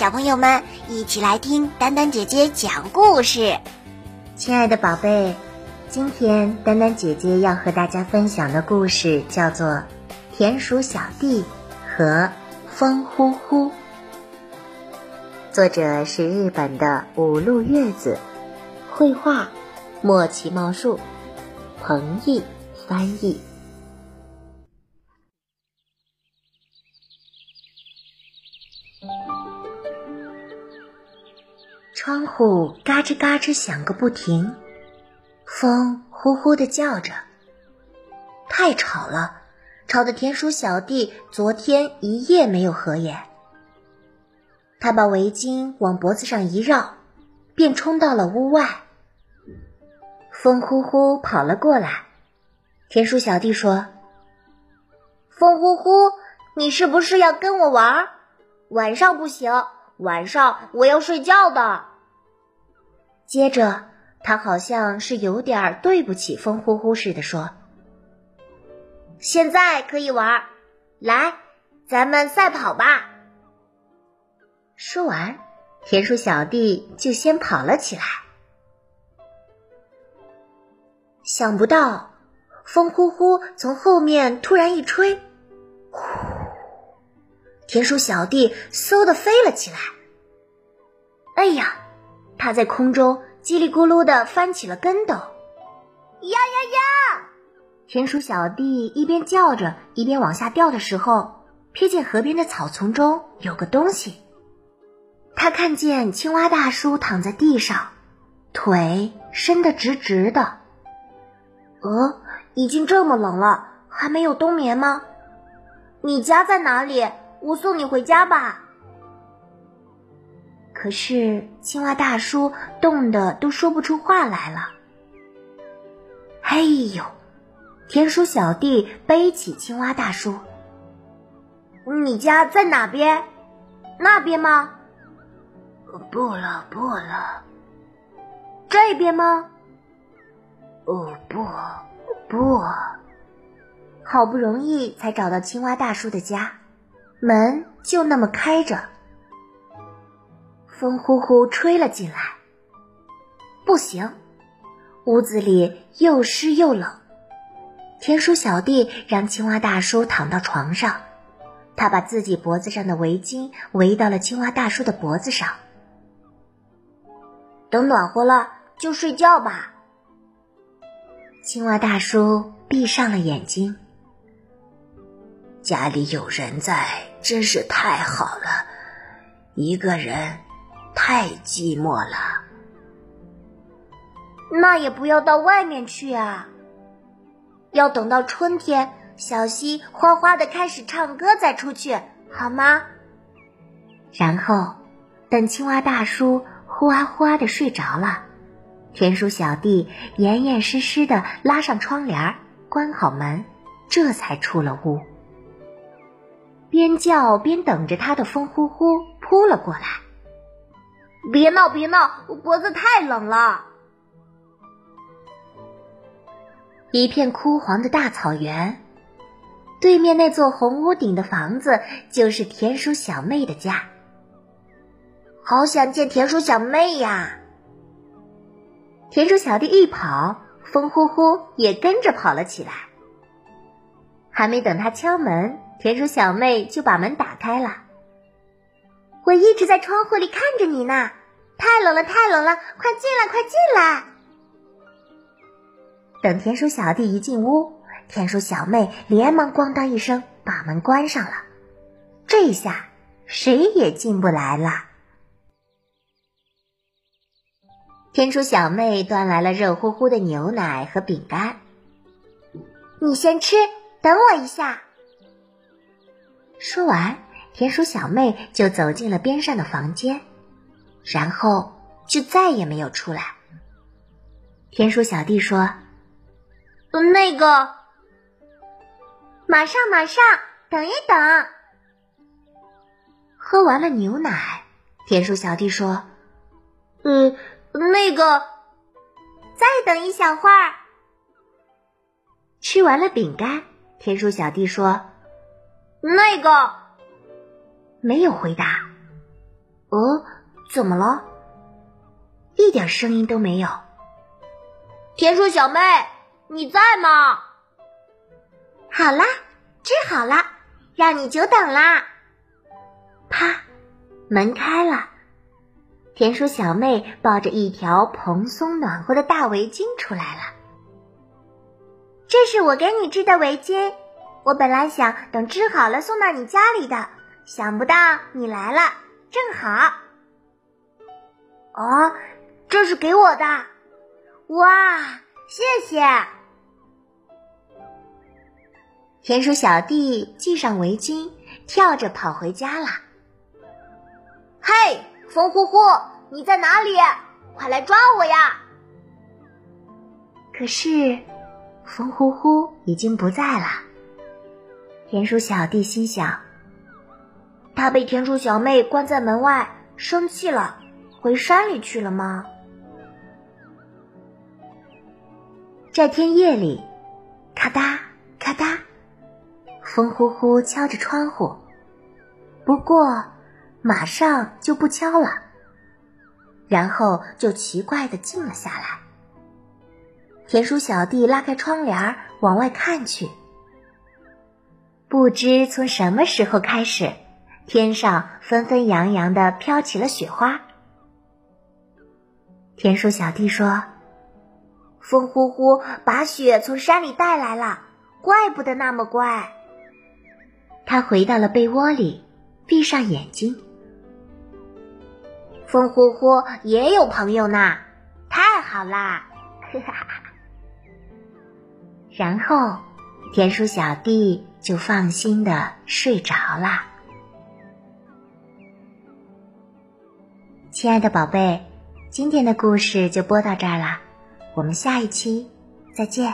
小朋友们一起来听丹丹姐姐讲故事。亲爱的宝贝，今天丹丹姐姐要和大家分享的故事叫做《田鼠小弟和风呼呼》，作者是日本的五路月子，绘画莫奇茂树，彭毅翻译。窗户嘎吱嘎吱响个不停，风呼呼的叫着，太吵了，吵得田鼠小弟昨天一夜没有合眼。他把围巾往脖子上一绕，便冲到了屋外。风呼呼跑了过来，田鼠小弟说：“风呼呼，你是不是要跟我玩？晚上不行，晚上我要睡觉的。”接着，他好像是有点对不起风呼呼似的说：“现在可以玩，来，咱们赛跑吧。”说完，田鼠小弟就先跑了起来。想不到，风呼呼从后面突然一吹，呼，田鼠小弟嗖的飞了起来。哎呀！他在空中叽里咕噜的翻起了跟斗，呀呀呀！田鼠小弟一边叫着，一边往下掉的时候，瞥见河边的草丛中有个东西。他看见青蛙大叔躺在地上，腿伸得直直的。呃，已经这么冷了，还没有冬眠吗？你家在哪里？我送你回家吧。可是青蛙大叔冻得都说不出话来了。哎呦！田鼠小弟背起青蛙大叔：“你家在哪边？那边吗？”“不了，不了。”“这边吗？”“哦，不，不。”好不容易才找到青蛙大叔的家，门就那么开着。风呼呼吹了进来，不行，屋子里又湿又冷。田鼠小弟让青蛙大叔躺到床上，他把自己脖子上的围巾围到了青蛙大叔的脖子上。等暖和了就睡觉吧。青蛙大叔闭上了眼睛。家里有人在，真是太好了，一个人。太寂寞了，那也不要到外面去啊！要等到春天，小溪哗哗的开始唱歌再出去，好吗？然后，等青蛙大叔呼啊呼啊的睡着了，田鼠小弟严严实实的拉上窗帘，关好门，这才出了屋。边叫边等着他的风呼呼扑了过来。别闹，别闹，我脖子太冷了。一片枯黄的大草原，对面那座红屋顶的房子就是田鼠小妹的家。好想见田鼠小妹呀！田鼠小弟一跑，风呼呼也跟着跑了起来。还没等他敲门，田鼠小妹就把门打开了。我一直在窗户里看着你呢，太冷了，太冷了，快进来，快进来！等田鼠小弟一进屋，田鼠小妹连忙咣当一声把门关上了，这下谁也进不来了。田鼠小妹端来了热乎乎的牛奶和饼干，你先吃，等我一下。说完。田鼠小妹就走进了边上的房间，然后就再也没有出来。田鼠小弟说：“那个，马上马上，等一等。”喝完了牛奶，田鼠小弟说：“嗯，那个，再等一小会儿。”吃完了饼干，田鼠小弟说：“那个。”没有回答。哦，怎么了？一点声音都没有。田鼠小妹，你在吗？好啦，治好啦，让你久等啦。啪，门开了，田鼠小妹抱着一条蓬松暖和的大围巾出来了。这是我给你织的围巾，我本来想等织好了送到你家里的，想不到你来了，正好。哦，这是给我的，哇，谢谢！田鼠小弟系上围巾，跳着跑回家了。嘿，风呼呼，你在哪里？快来抓我呀！可是。风呼呼已经不在了。田鼠小弟心想：“他被田鼠小妹关在门外，生气了，回山里去了吗？”这天夜里，咔嗒咔嗒，风呼呼敲着窗户，不过马上就不敲了，然后就奇怪的静了下来。田鼠小弟拉开窗帘往外看去，不知从什么时候开始，天上纷纷扬扬的飘起了雪花。田鼠小弟说：“风呼呼把雪从山里带来了，怪不得那么乖。”他回到了被窝里，闭上眼睛。风呼呼也有朋友呢，太好啦！哈哈。然后，田鼠小弟就放心的睡着了。亲爱的宝贝，今天的故事就播到这儿了，我们下一期再见。